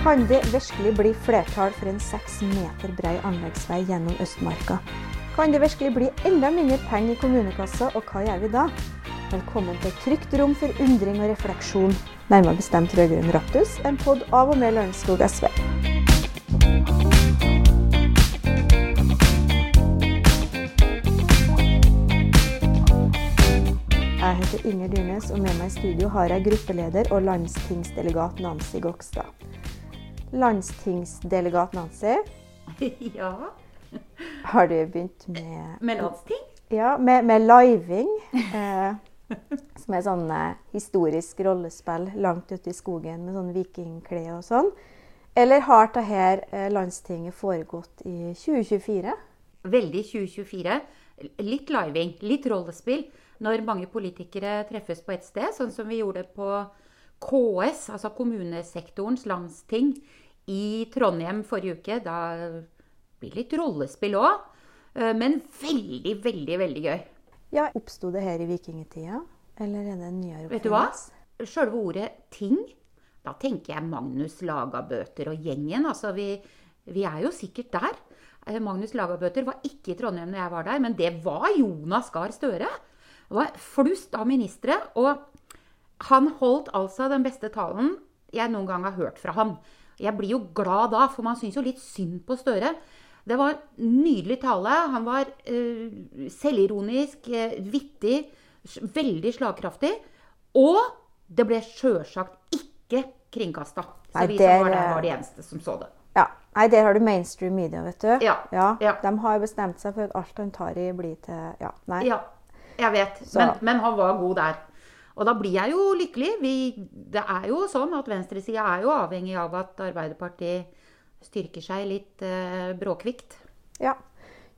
Kan det virkelig bli flertall for en seks meter brei anleggsvei gjennom Østmarka? Kan det virkelig bli enda mindre penger i kommunekassa, og hva gjør vi da? Velkommen til et trygt rom for undring og refleksjon. Nærmere bestemt Rødgrønn Raptus, en pod av og med Lørenskog SV. Jeg heter Inger Dyrnes, og med meg i studio har jeg gruppeleder og landstingsdelegat Nancy Gokstad. Landstingsdelegat Nancy, Ja. har du begynt med Med landsting? Ja, med, med living. Eh, som er sånn eh, historisk rollespill langt ute i skogen med sånn vikingklær og sånn. Eller har dette eh, landstinget foregått i 2024? Veldig 2024. Litt living, litt rollespill. Når mange politikere treffes på ett sted, sånn som vi gjorde på KS, altså kommunesektorens landsting, i Trondheim forrige uke. Da blir litt rollespill òg. Men veldig, veldig, veldig gøy. Ja, Oppsto det her i vikingtida, eller er det en nyere Vet du hva? oppfinnelse? Sjølve ordet 'ting', da tenker jeg Magnus Lagabøter og gjengen. Altså, vi, vi er jo sikkert der. Eh, Magnus Lagabøter var ikke i Trondheim når jeg var der, men det var Jonas Gahr Støre. Det var flust av ministre. Og han holdt altså den beste talen jeg noen gang har hørt fra ham. Jeg blir jo glad da, for man syns jo litt synd på Støre. Det var nydelig tale. Han var uh, selvironisk, uh, vittig, veldig slagkraftig. Og det ble sjølsagt ikke kringkasta. Så vi som var der, eh, var de eneste som så det. Ja. Nei, der har du mainstream media, vet du. Ja, ja. De har bestemt seg for at alt han tar i, blir til Ja, nei. Ja, jeg vet. Men, men han var god der. Og da blir jeg jo lykkelig. Vi, det er jo sånn at venstresida er jo avhengig av at Arbeiderpartiet styrker seg litt eh, bråkvikt. Ja.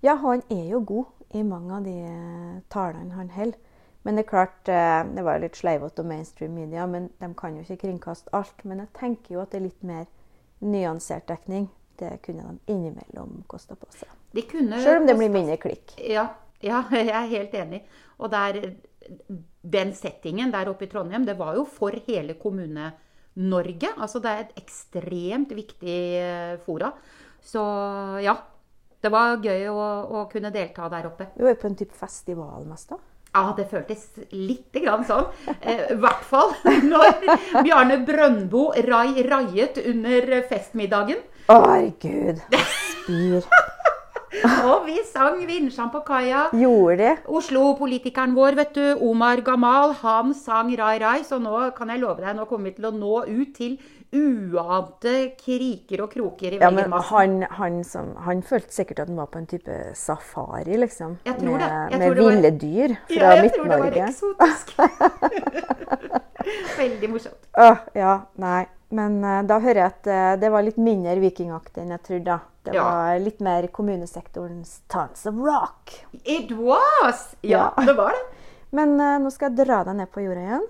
ja, han er jo god i mange av de eh, talene han holder. Men det er klart, eh, det var jo litt sleivete og mainstream media, men de kan jo ikke kringkaste alt. Men jeg tenker jo at det er litt mer nyansert dekning. Det kunne de innimellom kosta på seg. De kunne Sjøl om det blir mindre klikk. Ja, ja, jeg er helt enig. Og der, den settingen der oppe i Trondheim, det var jo for hele Kommune-Norge. Altså det er et ekstremt viktig eh, fora. Så ja. Det var gøy å, å kunne delta der oppe. Vi var jo på en type festival mest, da. Ja, det føltes lite grann sånn. Eh, hvert fall når Bjarne Brøndbo rai, raiet under festmiddagen. Å, herregud. Spyr. Og vi sang 'Vinsjan på kaia'. Gjorde de? Oslo-politikeren vår, vet du, Omar Gamal, han sang Rai Rai, så nå kan jeg love deg, nå kommer vi til å nå ut til uante kriker og kroker i Ja, men han, han, som, han følte sikkert at han var på en type safari, liksom. Jeg tror det. Med, Jeg med tror det var- ville dyr fra Ja, jeg tror det var eksotisk. Veldig morsomt. Åh, ja, nei. Men uh, da hører jeg at uh, det var litt mindre vikingaktig enn jeg trodde. da. Det Ja. var litt mer kommunesektorens Tons of Rock. It was! Ja, Ja. det var det. Men uh, nå skal jeg dra deg ned på jorda igjen.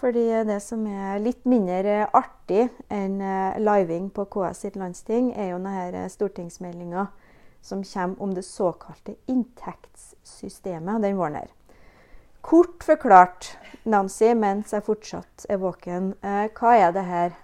Fordi det som er litt mindre eh, artig enn uh, living på KS sitt landsting, er jo denne stortingsmeldinga som kommer om det såkalte inntektssystemet den våren her. Kort forklart, Nancy, mens jeg fortsatt er våken, uh, hva er det her?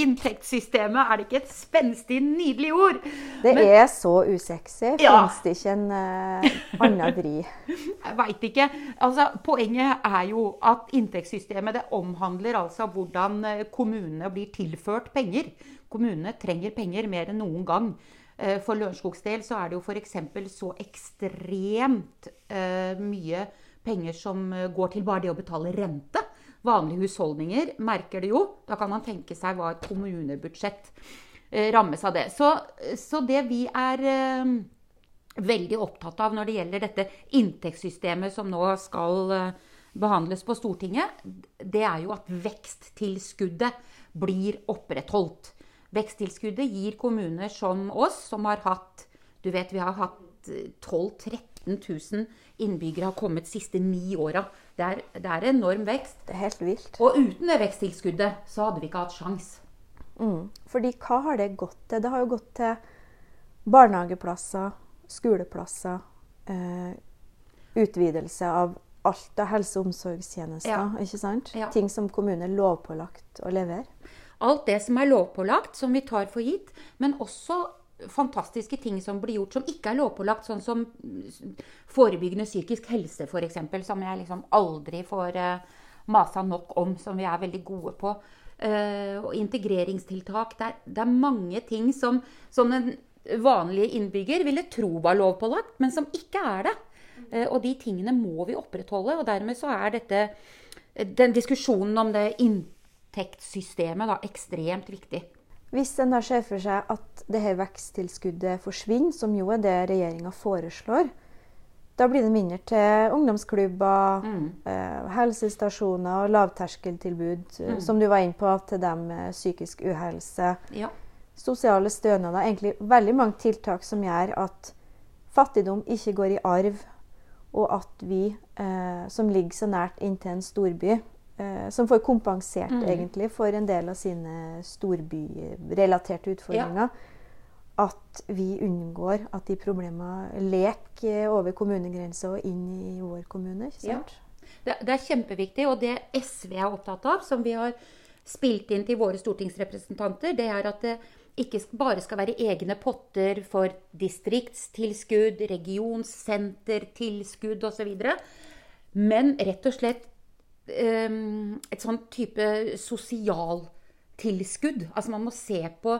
Inntektssystemet, er det ikke et spenstig, nydelig ord? Det Men- er så usexy. Ja. Fins det ikke en uh, annen vri? Jeg veit ikke. Altså, poenget er jo at inntektssystemet det omhandler altså hvordan eh, kommunene blir tilført penger. Kommunene trenger penger mer enn noen gang. Eh, For Lørenskogs del så er det jo f.eks. så ekstremt uh, mye penger som går til bare det å betale rente. Vanlige husholdninger merker det jo. Da kan man tenke seg hva et kommunebudsjett eh, rammes av det. Så, så det vi er eh, veldig opptatt av når det gjelder dette inntektssystemet som nå skal eh, behandles på Stortinget, det er jo at veksttilskuddet blir opprettholdt. Veksttilskuddet gir kommuner som oss, som har hatt Du vet, vi har hatt 12-13 15 000 innbyggere har kommet de siste ni åra. Det, det, er enorm vekst. Det er helt vilt. Og uten det veksttilskuddet så hadde vi ikke hatt sjans. Mm. Fordi hva har det gått til? Det har jo gått til barnehageplasser, skoleplasser, eh, utvidelse av alt av helse- og omsorgstjenester. Ja. ikke sant? Ja. Ting som kommuner er lovpålagt å levere. Alt det som er lovpålagt, som vi tar for gitt, men også fantastiske ting som blir gjort som ikke er lovpålagt, sånn som forebyggende psykisk helse f.eks., som jeg liksom aldri får uh, masa nok om, som vi er veldig gode på. Uh, og integreringstiltak. Det er, det er, mange ting som, som den vanlige innbygger ville tro var lovpålagt, men som ikke er det. Uh, og de tingene må vi opprettholde. Og dermed så er dette den diskusjonen om det inntektssystemet da, ekstremt viktig. Hvis en da ser for seg at dette veksttilskuddet forsvinner, som jo er det regjeringa foreslår, da blir det mindre til ungdomsklubber, mm. eh, helsestasjoner og lavterskeltilbud, eh, mm. som du var inne på, til dem med psykisk uhelse. Ja. Sosiale stønader. Egentlig veldig mange tiltak som gjør at fattigdom ikke går i arv, og at vi eh, som ligger så nært inntil en storby, Eh, som får kompensert mm. egentlig for en del av sine storbyrelaterte utfordringer. Ja. At vi unngår at de problemene leker over kommunegrensa og inn i vår kommune. ikke sant? Ja. Det, det, er kjempeviktig. Og det SV er opptatt av, som vi har spilt inn til våre stortingsrepresentanter, det er at det ikke bare skal være egne potter for distriktstilskudd, regionsentertilskudd osv. Men rett og slett et sånn type sosialtilskudd. Altså man må se på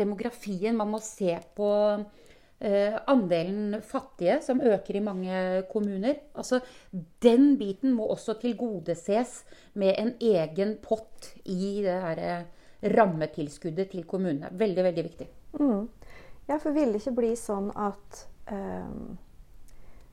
demografien, man må se på uh, andelen fattige, som øker i mange kommuner. Altså, den biten må også tilgodeses med en egen pott i det her eh, rammetilskuddet til kommunene. Veldig, veldig viktig. Mm. Ja, for vil det ikke bli sånn at um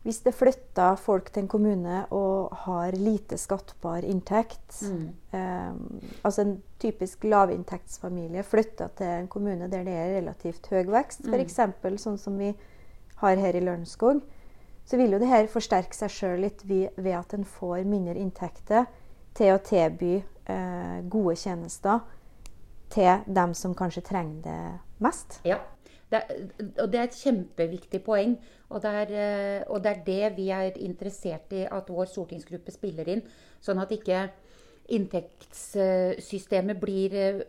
hvis det flytter folk til en kommune og har lite skattbar inntekt, mm. eh, altså en typisk lavinntektsfamilie flytter til en kommune der det er relativt høy vekst, mm. f.eks. sånn som vi har her i Lørenskog, så vil jo det her forsterke seg sjøl litt ved at en får mindre inntekter til å tilby eh, gode tjenester til dem som kanskje trenger det mest. Ja. Det, og det er et kjempeviktig poeng. Og det, er, eh, og det, er, det vi er interessert i at vår stortingsgruppe spiller inn. Sånn at ikke inntektssystemet blir, eh,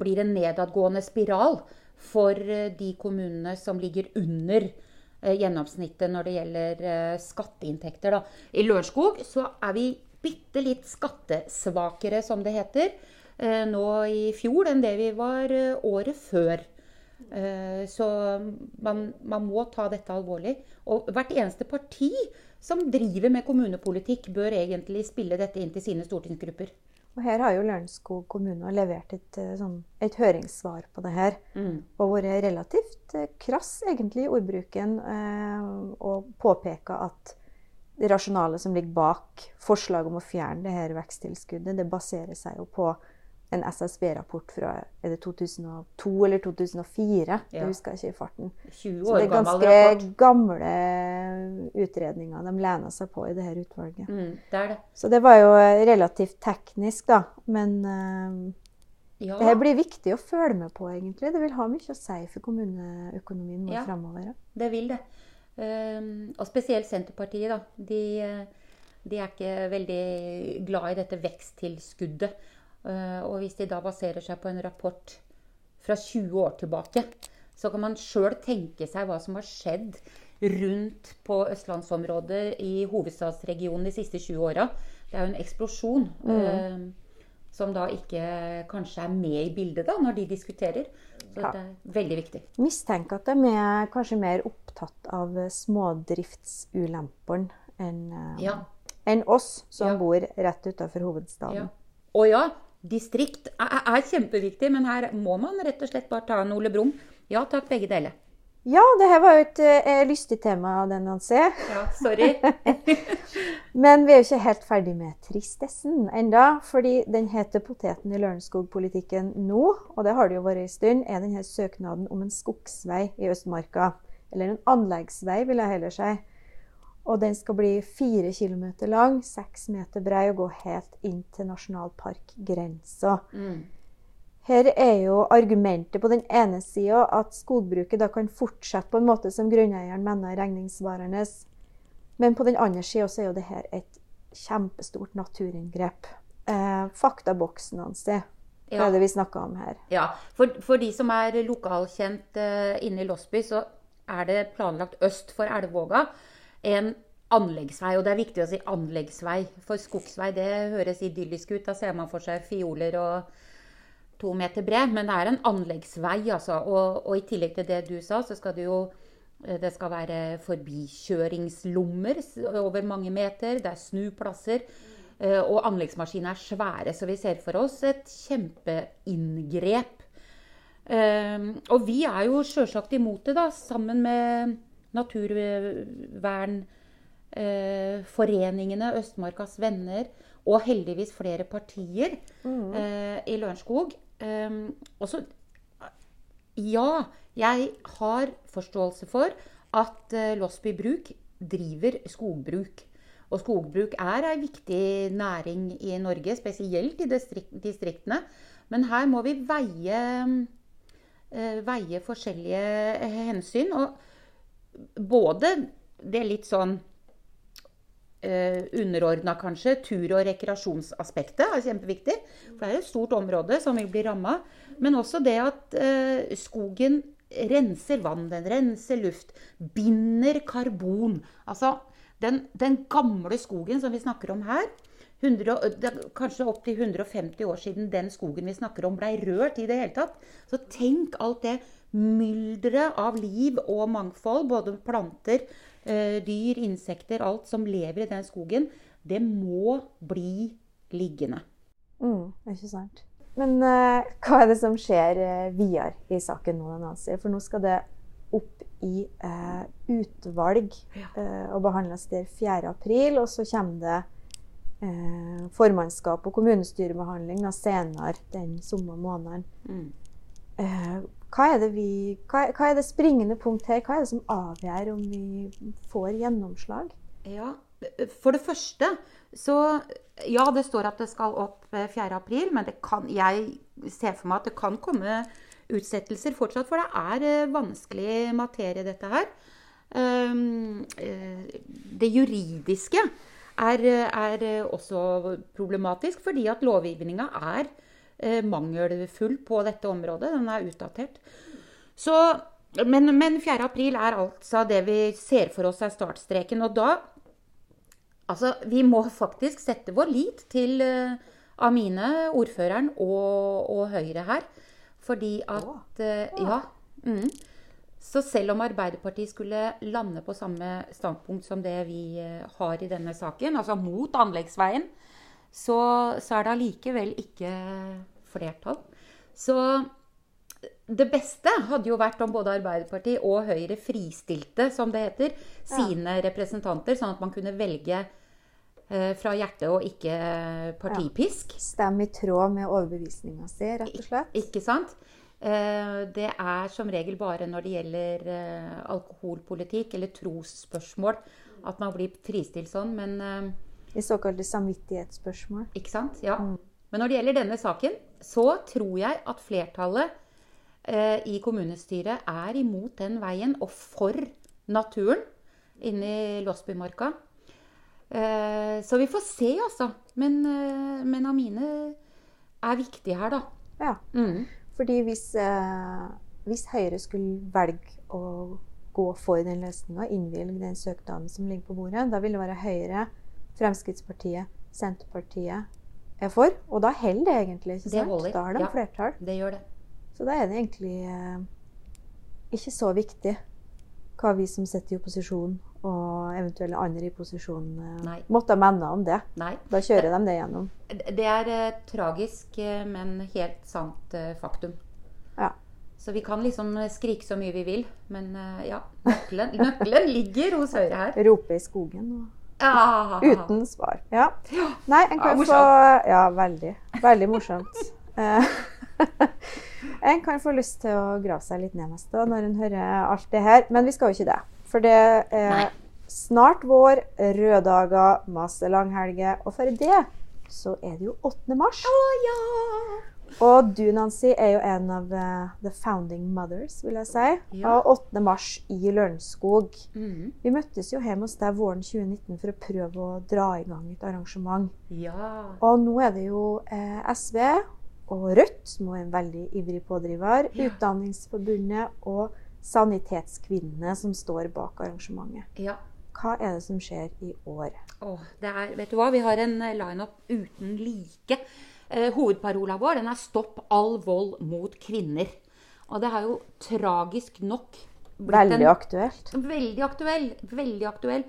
blir en nedadgående spiral for eh, de kommunene som ligger under gjennomsnittet når det gjelder skatteinntekter. Da. I Lørenskog så er vi bitte litt skattesvakere, som det heter, nå i fjor enn det vi var året før. Eh, så man, man, må ta dette alvorlig. Og hvert eneste parti som driver med kommunepolitikk, bør egentlig spille dette inn til sine stortingsgrupper. Og Her har jo Lørenskog kommune levert et, eh, sånn, et, høringssvar på det her. Mm. Og vært relativt eh, krass egentlig i ordbruken eh, og påpeka at det rasjonale som ligger bak forslaget om å fjerne det her veksttilskuddet, det baserer seg jo på en SSB-rapport fra er det 2002 eller 2004. Ja. Jeg husker ikke i farten. 20 år Så det er ganske gammel gamle utredninger de lener seg på i det her utvalget. Mm, det er det. Så det var jo relativt teknisk, da. Men uh, ja. det her blir viktig å følge med på, egentlig. Det vil ha mye å si for kommuneøkonomien nå ja, fremover. Det vil det. Um, og spesielt Senterpartiet, da. De, de er ikke veldig glad i dette veksttilskuddet. Eh, og hvis de da baserer seg på en rapport fra 20 år tilbake, så kan man sjøl tenke seg hva som har skjedd rundt på østlandsområdet i hovedstadsregionen de siste 20 åra. Det er jo en eksplosjon. Mm. Eh, som da ikke kanskje er med i bildet da, når de diskuterer. Så ja. det er veldig viktig. Mistenker at de er kanskje mer opptatt av smådriftsulempene enn eh, ja. en oss som ja. bor rett utafor hovedstaden. Å ja, distrikt er, er, kjempeviktig, men her må man rett og slett bare ta en Ole Brumm. Ja takk, begge deler. Ja, det her var jo et eh, lystig tema, den Nancy. Ja, sorry. men vi er jo ikke helt ferdig med tristessen enda, fordi den heter poteten i Lørenskog-politikken nå, og det har det jo vært en stund, er denne søknaden om en skogsvei i Østmarka. Eller en anleggsvei, vil jeg heller si. Og den skal bli fire kilometer lang, seks meter brei og gå helt inn til nasjonalparkgrensa. Mm. Her er jo argumentet på den ene sida at skogbruket da kan fortsette på en måte som grunneieren mener er regningssvarende. Men på den andre sida er jo dette et kjempestort naturinngrep. Eh, faktaboksen hans Det er det vi snakker om her. Ja, For, for de som er lokalkjent uh, inne i Losby, så er det planlagt øst for Elvåga en anleggsvei. Og det er viktig å si anleggsvei, for skogsvei det høres idyllisk ut. Da ser man for seg fioler og to meter bred. Men det er en anleggsvei, altså. Og, og i tillegg til det du sa, så skal det jo eh, det skal være forbikjøringslommer over mange meter. Det er snuplasser. Eh, og anleggsmaskinene er svære, så vi ser for oss et kjempeinngrep. Eh, og vi er jo sjølsagt imot det, da, sammen med naturvernforeningene, Østmarkas Venner og heldigvis flere partier mm. i Lørenskog. også, Ja, jeg har forståelse for at Losby Bruk driver skogbruk. Og skogbruk er ei viktig næring i Norge, spesielt i distriktene. Men her må vi veie, eh, veie forskjellige hensyn. Og både det litt sånn eh, underordna, kanskje, tur- og rekreasjonsaspektet er kjempeviktig. For det er et stort område som vil bli ramma. Men også det at eh, skogen renser vann, den renser luft, binder karbon. Altså den, den, gamle skogen som vi snakker om her, 100, kanskje opptil 150 år siden den skogen vi snakker om, blei rørt i det hele tatt. Så tenk alt det mylderet av liv og mangfold, både planter, eh, dyr, insekter, alt som lever i den skogen. Det må bli liggende. Mm, ikke sant. Men uh, hva er det som skjer uh, videre i saken nå, Nancy? For nå skal det opp i uh, utvalg eh, og behandles der 4.4. Og så kommer det eh, formannskap og kommunestyrebehandling da, senere den samme måneden. Mm. Hva, er vi, hva, hva, er det springende punkt her? Hva er det som avgjør om vi får gjennomslag? Ja, For det første så Ja, det står at det skal opp 4.4, eh, men kan, jeg ser for meg at det kan komme utsettelser fortsatt, for det er eh, vanskelig materie, dette her. Ehm, eh, det juridiske er, er også problematisk, fordi at lovgivninga er eh, mangelfull på dette området. Den er utdatert. Så, men, men 4. april er altså det vi ser for oss er startstreken. Og da Altså, vi må faktisk sette vår lit til Amine, ordføreren, og, og Høyre her. Fordi at eh, Ja. Mm. Så selv om Arbeiderpartiet skulle lande på samme standpunkt som det vi eh, har i denne saken, altså mot anleggsveien, så, så er det allikevel ikke flertall. Så det beste hadde jo vært om både Arbeiderpartiet og Høyre fristilte, som det heter, sine representanter, sånn at man kunne velge eh, fra hjertet og ikke partipisk. Ja. Stem i tråd med overbevisninga si, rett og slett. Ik ikke sant? Eh, det er som regel bare når det gjelder eh, alkoholpolitikk eller trosspørsmål at man blir fristilt sånn, men eh, I såkalte samvittighetsspørsmål. Ikke sant? Ja. Mm. Men når det gjelder denne saken, så tror jeg at flertallet i kommunestyret er imot den veien og for naturen inne i Låsbymarka. så vi får se, altså. Men, men Amine er viktig her, da. Ja. Mm. Fordi hvis, eh, hvis Høyre skulle velge å gå for den løsninga, innvilge den søknaden som ligger på bordet, da vil det være Høyre, Fremskrittspartiet, Senterpartiet er for. Og da holder det egentlig. ikke sant? Det da har de ja, flertall. Det gjør det. Så da er det egentlig eh, ikke så viktig hva vi som sitter i opposisjon og eventuelle andre i posisjon eh, måtte mene om det. Nei. Da kjører de det gjennom. Det er eh, tragisk, eh, men helt sant eh, faktum. Ja. Så vi kan liksom skrike så mye vi vil, men eh, ja. Nøkkelen, nøkkelen ligger hos Høyre her. Rope i skogen og ah, Uten svar. Ja. Nei, en kan ja, få Ja, veldig. Veldig morsomt. en kan få lyst til å grave seg litt ned neste når en hører alt det her, men vi skal jo ikke det. For det er Nei. snart vår, røde dager, masse langhelger. Og for det så er det jo 8. mars. Oh, ja. Og du, Nancy, er jo en av uh, the founding mothers, vil jeg si. Ja. Og 8. mars i Lørenskog. Mm. Vi møttes jo hjemme hos deg våren 2019 for å prøve å dra i gang et arrangement. Ja. Og nå er det jo eh, SV, og Rødt, som er en veldig ivrig pådriver. Ja. Utdanningsforbundet og Sanitetskvinnene, som står bak arrangementet. Ja. Hva er det som skjer i år? Åh, det er, vet du hva? Vi har en eh, lineup uten like. Eh, hovedparola vår den er 'Stopp all vold mot kvinner'. Og det har jo tragisk nok blitt Veldig aktuelt. Veldig aktuell. Veldig aktuell.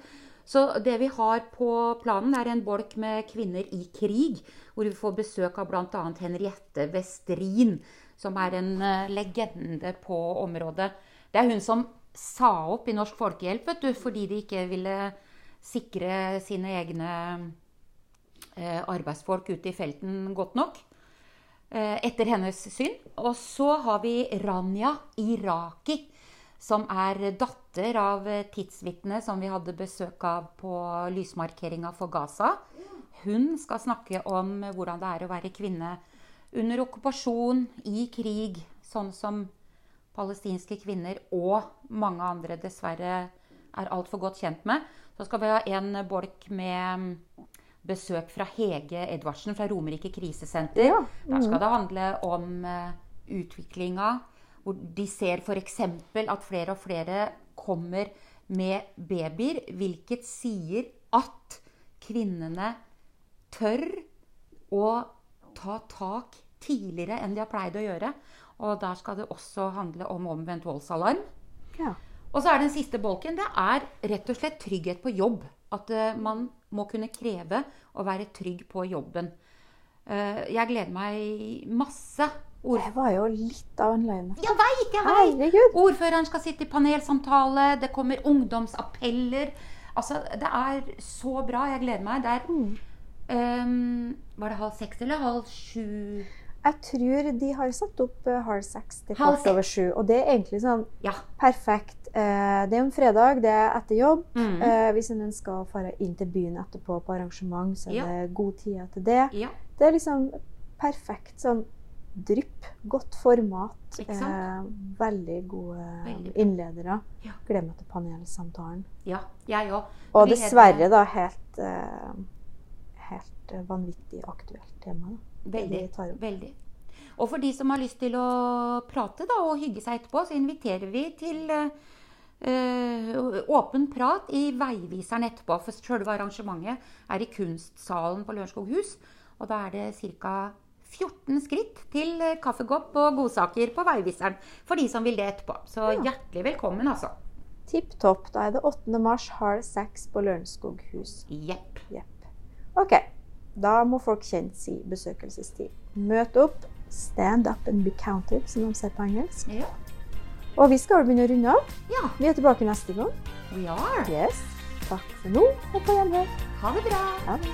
Så det vi har på planen, er en bolk med kvinner i krig. Hvor vi får besøk av bl.a. Henriette Westrin, som er en eh, legende på området. Det er hun som sa opp i Norsk Folkehjelp vet du, fordi de ikke ville sikre sine egne arbeidsfolk ute i felten godt nok. Eh, etter hennes syn. Og så har vi Rania Iraki, som er datter av eh, tidsvitnet som vi hadde besøk av på lysmarkeringa for Gaza. Hun skal snakke om hvordan det er å være kvinne under okkupasjon, i krig, sånn som palestinske kvinner og mange andre dessverre er altfor godt kjent med. Så skal vi ha en bolk med besøk fra Hege Edvardsen fra Romerike krisesenter. Ja, Der skal det handle om uh, utviklinga, hvor de ser f.eks. at flere og flere kommer med babyer, hvilket sier at kvinnene tør å ta tak tidligere enn de har pleid å gjøre. Og der skal det også handle om omvendt voldsalarm. Ja. Og så er den siste bolken. Det er rett og slett trygghet på jobb. At eh, man må kunne kreve å være trygg på jobben. Eh, jeg gleder meg masse. Ord... Det var jo litt av en løgn. Jeg veit, jeg veit! Ordføreren skal sitte i panelsamtale. Det kommer ungdomsappeller. Altså, det er så bra. Jeg gleder meg. Det er um, Var det halv seks eller halv sju? Jeg tror de har satt opp eh, halv seks til kvart over sju. Og det er egentlig sånn Ja. perfekt. Eh, det er en fredag, det er etter jobb. Mm. Eh, hvis en skal fare inn til byen etterpå på arrangement, så er Ja. det god tid til det. ja. Det er liksom perfekt sånn drypp. Godt format. Eh, veldig gode Veldig innledere. Ja. Gleder meg til panelsamtalen. ja jeg òg. Og dessverre da helt, helt vanvittig aktuelt tema. Da. Veldig. veldig. Og for de som har lyst til å prate da, og hygge seg etterpå, så inviterer vi til eh, åpen prat i Veiviseren etterpå. For selve arrangementet er i Kunstsalen på Lørenskog hus. Og da er det ca. 14 skritt til eh, kaffekopp og godsaker på Veiviseren for de som vil det etterpå. Så Ja. hjertelig velkommen, altså. Tipp topp. Da er det 8. mars halv seks på Lørenskog hus. Jepp. Yep. OK. Da må folk kjenne sin besøkelsestid. Møt opp. Stand up and be counted, som de sier på engelsk. Ja. Og vi skal begynne å runde av. ja, Vi er tilbake neste gang. we are. Yes. Takk for nå, og på gjenhør. Ha det bra. Ha det.